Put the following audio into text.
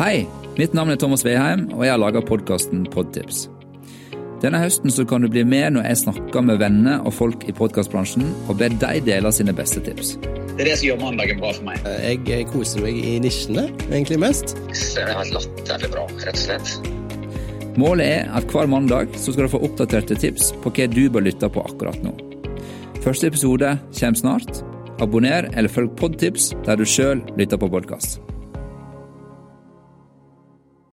Hei, mitt navn er Thomas Veheim, og jeg har laga podkasten Podtips. Denne høsten så kan du bli med når jeg snakker med venner og folk i podkastbransjen, og ber de dele sine beste tips. Det er det som gjør mandagen bra for meg. Eh, jeg eh, koser meg i nisjene, egentlig mest. Det har vært latterlig bra, rett og slett. Målet er at hver mandag så skal du få oppdaterte tips på hva du bør lytte på akkurat nå. Første episode kommer snart. Abonner eller følg Podtips der du sjøl lytter på podkast.